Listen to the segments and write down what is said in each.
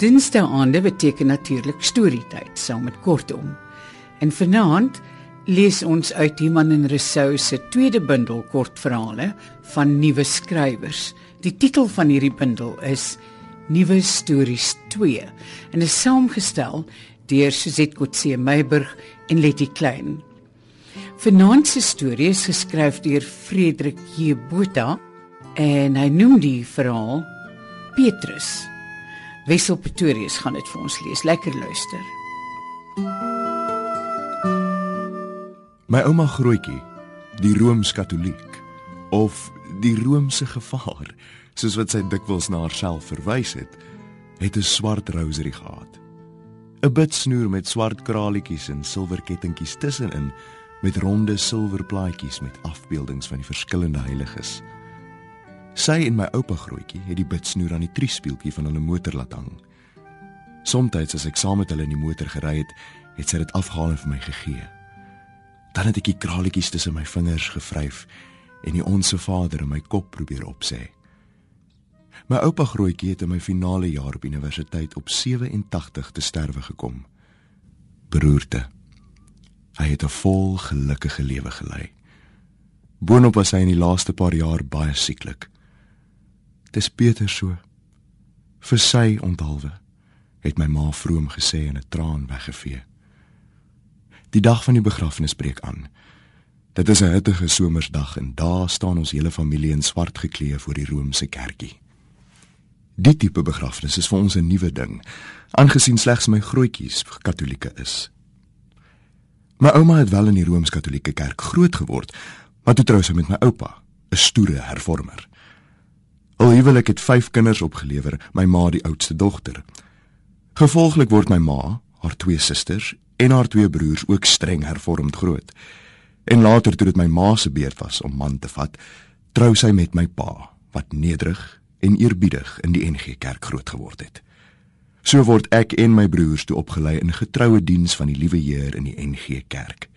Dinsdae aande beteken natuurlik storietyd saam met kortom. En vanaand lees ons uit Iman en Rousseau se tweede bundel kortverhale van nuwe skrywers. Die titel van hierdie bundel is Nuwe Stories 2 en is saamgestel deur Suzette Kotse Meiburg en Letty Klein. Vanaand se storie is geskryf deur Frederik J Botha en hy noem die verhaal Petrus. Wessel Pretorius gaan dit vir ons lees. Lekker luister. My ouma grootjie, die Rooms-Katoliek of die Romeinse gevaar, soos wat sy dikwels na haarself verwys het, het 'n swart rosary gehad. 'n Bitsnoer met swart kraletjies en silwer kettingkies tussenin met ronde silwer plaatjies met afbeeldings van die verskillende heiliges. Sy en my oupa grootjie het die bitsnoer aan die triespieeltjie van hulle motor laat hang. Somstyds as ek saam met hulle in die motor gery het, het sy dit afgehaal en vir my gegee. Dan het ek die kraletjies tussen my vingers gevryf en die onsse Vader in my kop probeer opsê. My oupa grootjie het in my finale jaar op universiteit op 87 te sterwe gekom. Beroerte. Hy het 'n vol gelukkige lewe gelei. Boonop was hy in die laaste paar jaar baie sieklik. Dis beter so. Vir sy onthaalwe het my ma vroom gesê en 'n traan weggevee. Die dag van die begrafnis breek aan. Dit is 'n hittige somersdag en daar staan ons hele familie in swart geklee voor die Romeinse kerkie. Die tipe begrafnis is vir ons 'n nuwe ding, aangesien slegs my grootjies Katolieke is. My ouma het wel in die Rooms-Katolieke kerk groot geword, maar toe trou sy met my oupa, 'n stoere hervormer. Al huwelik het 5 kinders opgelewer, my ma die oudste dogter. Gevolglik word my ma, haar twee susters en haar twee broers ook streng hervormd groot. En later toe dit my ma se beurt was om man te vat, trou sy met my pa, wat nederig en eerbiedig in die NG Kerk groot geword het. So word ek en my broers toe opgelei in getroue diens van die liewe Heer in die NG Kerk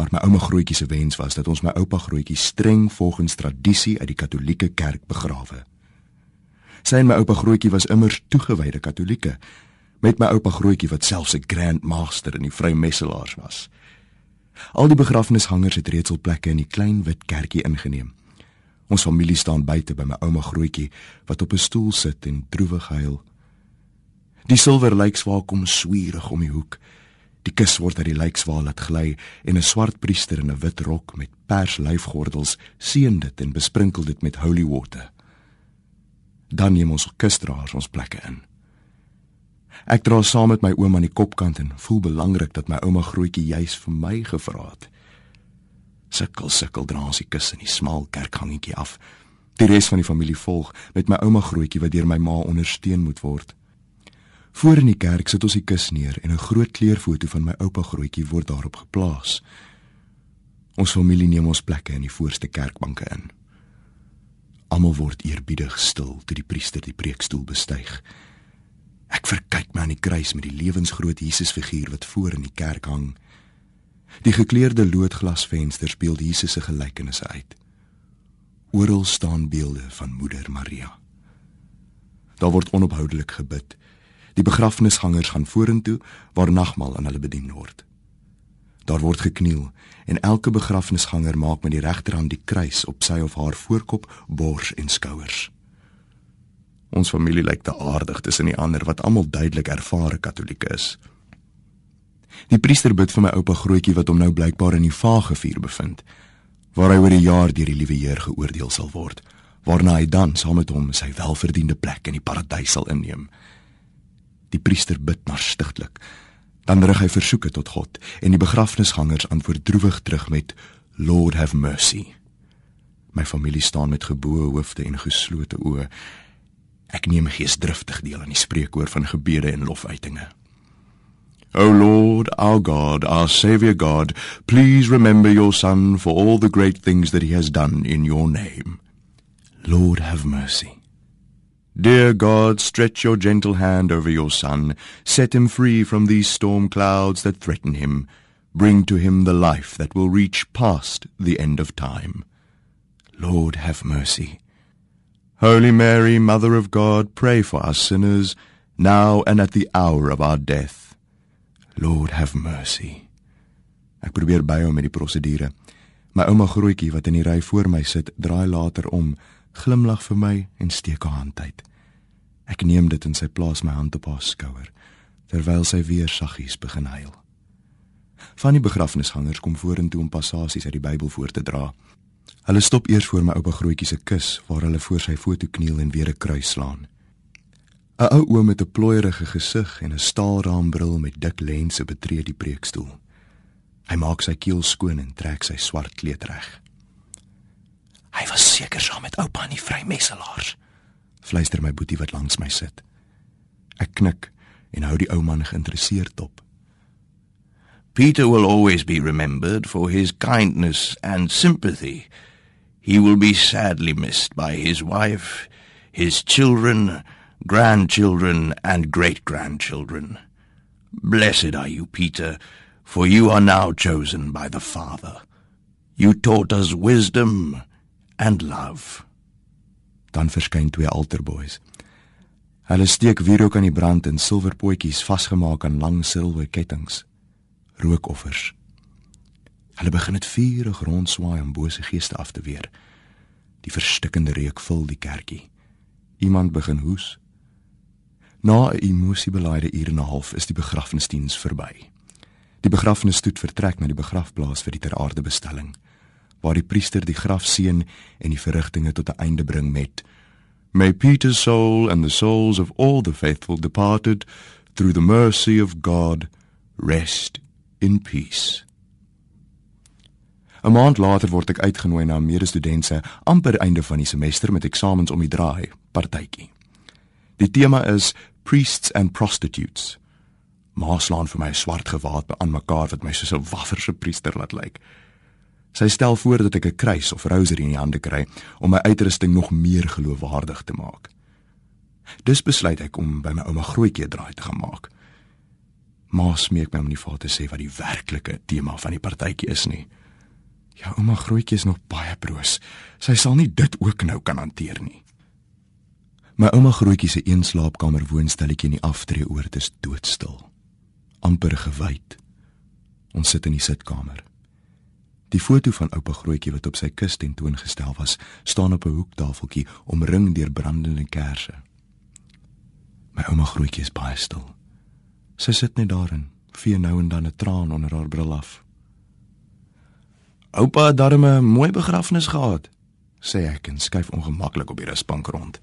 maar my ouma grootjie se wens was dat ons my oupa grootjie streng volgens tradisie uit die Katolieke kerk begrawe. Sy en my oupa grootjie was immers toegewyde Katolieke, met my oupa grootjie wat selfs 'n grand master in die vrymesselaars was. Al die begrafnishangers het reeds hul plekke in die klein wit kerkie ingeneem. Ons familie staan buite by my ouma grootjie wat op 'n stoel sit en droewig huil. Die silwer lijkswaak kom swierig om die hoek. Die kus word uit die lijkswaal laat gly en 'n swart priester in 'n wit rok met pers lyfgordels seën dit en besprinkel dit met holy water. Dan neem ons kusdraers ons plekke in. Ek dra saam met my ouma aan die kopkant en voel belangrik dat my ouma grootjie juis vir my gevra het. Sukkel sukkel dra ons die kus in die smal kerkgangetjie af. Die res van die familie volg met my ouma grootjie wat deur my ma ondersteun moet word. Voor in die kerk sit ons die kus neer en 'n groot kleurfoto van my oupa grootjie word daarop geplaas. Ons familie neem ons plekke in die voorste kerkbanke in. Almal word eerbiedig stil toe die priester die preekstoel bestyg. Ek verkyk my aan die kruis met die lewensgroot Jesusfiguur wat voor in die kerk hang. Die gekleurde loodglasvensters speel Jesus se gelykenisse uit. Oral staan beelde van Moeder Maria. Daar word onophoudelik gebid. Die begrafnishangers gaan vorentoe waar nagmaal aan hulle bedien word. Daar word gekniel en elke begrafnisganger maak met die regterhand die kruis op sy of haar voorkop, bors en skouers. Ons familie lyk te aardig tussen die ander wat almal duidelik ervare Katolieke is. Die priester bid vir my oupa grootjie wat hom nou blykbaar in die vagevuur bevind, waar hy oor die jaar deur die liewe Heer geoordeel sal word, waarna hy dan saam met hom sy welverdiende plek in die paradys sal inneem. Die priester bid maar stigtelik. Dan rig hy versoeke tot God en die begrafnishangers antwoord droewig terug met Lord have mercy. My familie staan met geboue hoofde en geslote oë. Ek neem geesdriftig deel aan die spreekwoord van gebede en lofuitinge. O Lord, our God, our Savior God, please remember your son for all the great things that he has done in your name. Lord have mercy. Dear God, stretch your gentle hand over your son, set him free from these storm clouds that threaten him. Bring to him the life that will reach past the end of time. Lord, have mercy. Holy Mary, Mother of God, pray for us sinners, now and at the hour of our death. Lord, have mercy. Ek probeer byhou met die prosedure. My ouma grootjie wat in die ry voor my sit, draai later om, glimlag vir my en steek haar hand uit. Ek neem dit en sy plaas my hand op haar skouer terwyl sy weer saggies begin huil. Van die begrafnisgangers kom vorentoe om passasies uit die Bybel voor te dra. Hulle stop eers voor my oupa grootjie se kus waar hulle voor sy foto kniel en weer 'n kruis slaan. 'n Ou oom met 'n plooierige gesig en 'n staalraambril met dik lense betree die preekstoel. Hy maak sy keel skoon en trek sy swart kleed reg. Hy was seker saam met oupa in die vrymesselaars. Fluister my boetie wat langs my sit. Ek knik en hou die ou man geïnteresseerd dop. Peter will always be remembered for his kindness and sympathy. He will be sadly missed by his wife, his children, grandchildren, and great grandchildren. Blessed are you, Peter, for you are now chosen by the Father. You taught us wisdom and love. Dan verskyn twee alterboys. Hulle steek wierook aan die brand en silwerpotjies vasgemaak aan lang silwer kettinge rookoffers. Hulle begin dit vurig rondswaai om bose geeste af te weer. Die verstikkende reuk vul die kerkie. Iemand begin hoes. Na 'n emosiebelaide uur en 'n half is die begrafnisdiens verby. Die begrafnisstoet vertrek na die begrafplaas vir die ter aarde bestelling, waar die priester die graf seën en die verrigtinge tot 'n einde bring met May Peter's soul and the souls of all the faithful departed through the mercy of God rest in peace. 'n Maand later word ek uitgenooi na 'n medestudent se amper einde van die semester met eksamens om die draai, partytjie. Die tema is priests and prostitutes. Maaslaan vir my swart gewaad be aan mekaar wat my soos 'n wafferse priester laat lyk. Sy stel voor dat ek 'n kruis of rosary in die hande kry om my uitrusting nog meer geloofwaardig te maak. Dus besluit ek om by my ouma grootjie draai te gaan maak. Ma smeek my om nie vir te sê wat die werklike tema van die partytjie is nie. Ja, ouma grootjie is nog baie broos. Sy sal nie dit ook nou kan hanteer nie. My ouma grootjie se een slaapkamer woonstelletjie in die aftreeoord is doodstil. amper gewyd. Ons sit in die sitkamer. Die foto van oupa grootjie wat op sy kus tentoongestel was, staan op 'n hoektafeltjie omring deur brandende kersse. My ouma grootjie is baie stil. Sy sit net daarin, vee nou en dan 'n traan onder haar bril af. Oupa het darm 'n mooi begrafnis gehad, sê ek en skuif ongemaklik op die rusbank rond.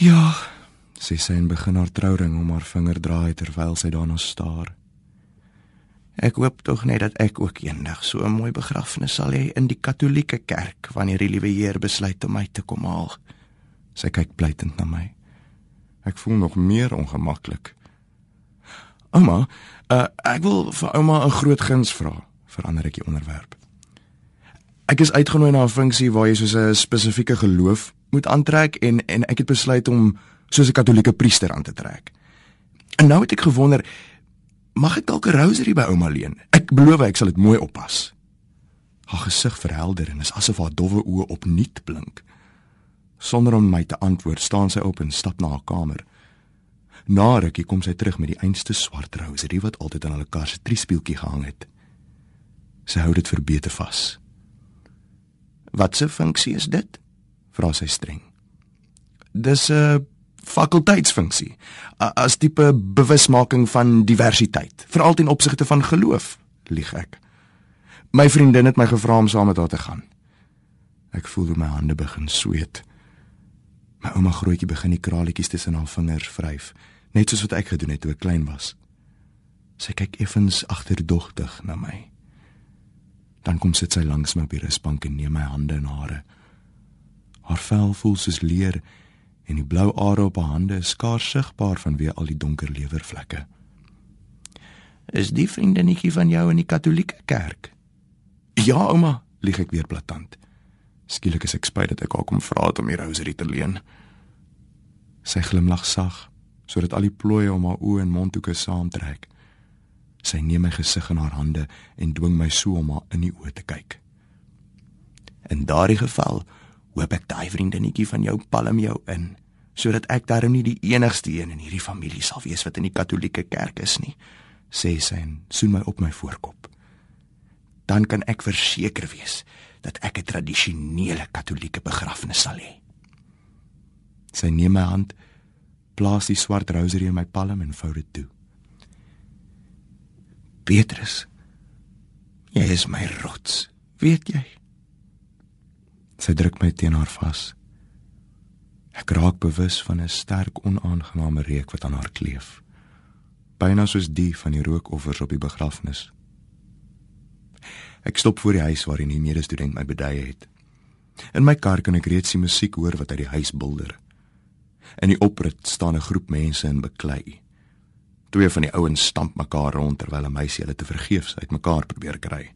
Ja, sê sy en begin haar trouring om haar vinger draai terwyl sy daarna staar. Ek hoop tog net dat ek ook eendag so 'n mooi begrafnis sal hê in die Katolieke kerk wanneer die liewe Heer besluit om my te kom haal. Sy kyk pleitend na my. Ek voel nog meer ongemaklik. Ouma, uh, ek wil vir ouma 'n groot guns vra. Verander ek die onderwerp. Ek is uitgenooi na 'n funksie waar jy soos 'n spesifieke geloof moet aantrek en en ek het besluit om soos 'n katolieke priester aan te trek. En nou het ek gewonder, mag ek dalk 'n rosary by ouma leen? Ek beloof ek sal dit mooi oppas. Haar gesig verhelder en is asof haar dowwe oë opnuut blink. Sonder om my te antwoord, staan sy op en stap na haar kamer. Na rukkie kom sy terug met die einste swart roserie wat altyd aan hulle kar se triespieeltjie gehang het. Sy hou dit verbeter vas. "Wat se funksie is dit?" Vra sy streng. "Dis 'n fakulteitsfunksie, as tipe bewusmaking van diversiteit, veral ten opsigte van geloof," lieg ek. My vriendin het my gevra om saam met haar te gaan. Ek voel hoe my hande begin sweet. My ouma grootjie begin die kraletjies tussen haar vingers vryf net soos wat ek gedoen het toe ek klein was. Sy kyk effens agterdogtig na my. Dan kom sit sy langs my op die rusbank en neem my hande in hare. Haar vel voel soos leer en die blou are op haar hande is skaars sigbaar vanweë al die donker lewervlekke. Is die vriendinnetjie van jou in die Katolieke kerk? Ja, ouma, lieg ek weer blaatant. Skielik is ek spyt dat ek haar kom vra het om die rosary te leen. Sy glimlag sag sodat al die plooie om haar oë en mondhoeke saamtrek. Sy neem my gesig in haar hande en dwing my so om haar in die oë te kyk. In daardie geval hoop ek daai vriendinnetjie van jou palm jou in sodat ek darm nie die enigste een in hierdie familie sal wees wat in die katolieke kerk is nie, sê sy en soen my op my voorkop. Dan kan ek verseker wees dat ek 'n tradisionele katolieke begrafnis sal hê. Sy neem my hand, plaas die swart rosary in my palm en vou dit toe. Petrus, jy is my rots, weet jy? Sy druk my teen haar vas. Ek raak bewus van 'n sterk onaangename reuk wat aan haar kleef. Byna soos die van die rookoffers op die begrafnis. Ek stop voor die huis waar die medestudent my beduie het. In my kar kan ek reeds die musiek hoor wat uit die huis bulder. In die oprit staan 'n groep mense in beklei. Twee van die ouens stamp mekaar rond terwyl 'n meisie hulle te vergeefs uitmekaar probeer kry.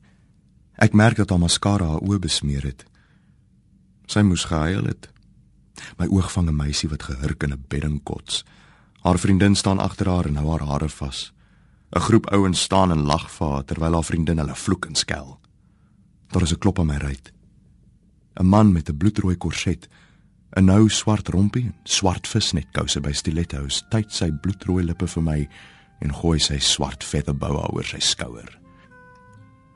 Ek merk dat haar maskara haar oë besmeer het. Sy moes gehuil het. My oog vang 'n meisie wat gehurk in 'n bedding kots. Haar vriendin staan agter haar en hou haar hare vas. 'n Groep ouens staan en lag vir haar terwyl haar vriendin hulle vloek en skel. Daar is 'n klop aan my ruit. 'n Man met 'n bloedrooi korset, 'n nou swart rompie en swart visnetkouse by stilettos, tyd sy bloedrooi lippe vir my en gooi sy swart featherboa oor sy skouer.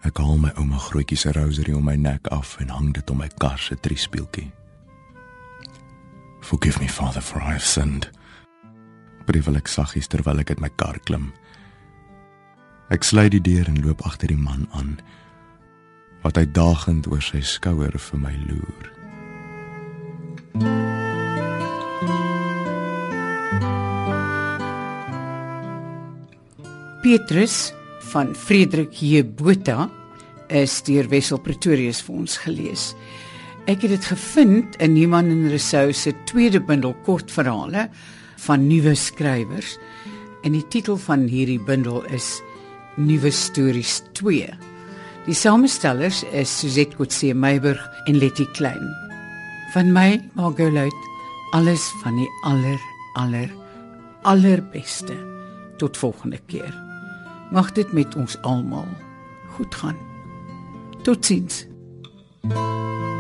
Ek haal my ouma grootjie se rosary om my nek af en hang dit om my kar se triespieeltjie. Forgive me, Father, for I have sinned. Brevel ek saggies terwyl ek uit my kar klim. Ek sluit die deur en loop agter die man aan wat uitdagend oor sy skouer vir my loer. Petrus van Frederik J Botha is deur Wessel Pretorius vir ons gelees. Ek het dit gevind in Niemand en Rousseau se tweede bundel kortverhale van nuwe skrywers. En die titel van hierdie bundel is Nuwe Stories 2. Die samestellers is Suzette Kotse Meiburg en Letty Klein. Van my, Margolite, alles van die aller aller allerbeste. Tot volgende keer. Mag dit met ons almal goed gaan. Totsiens. thank you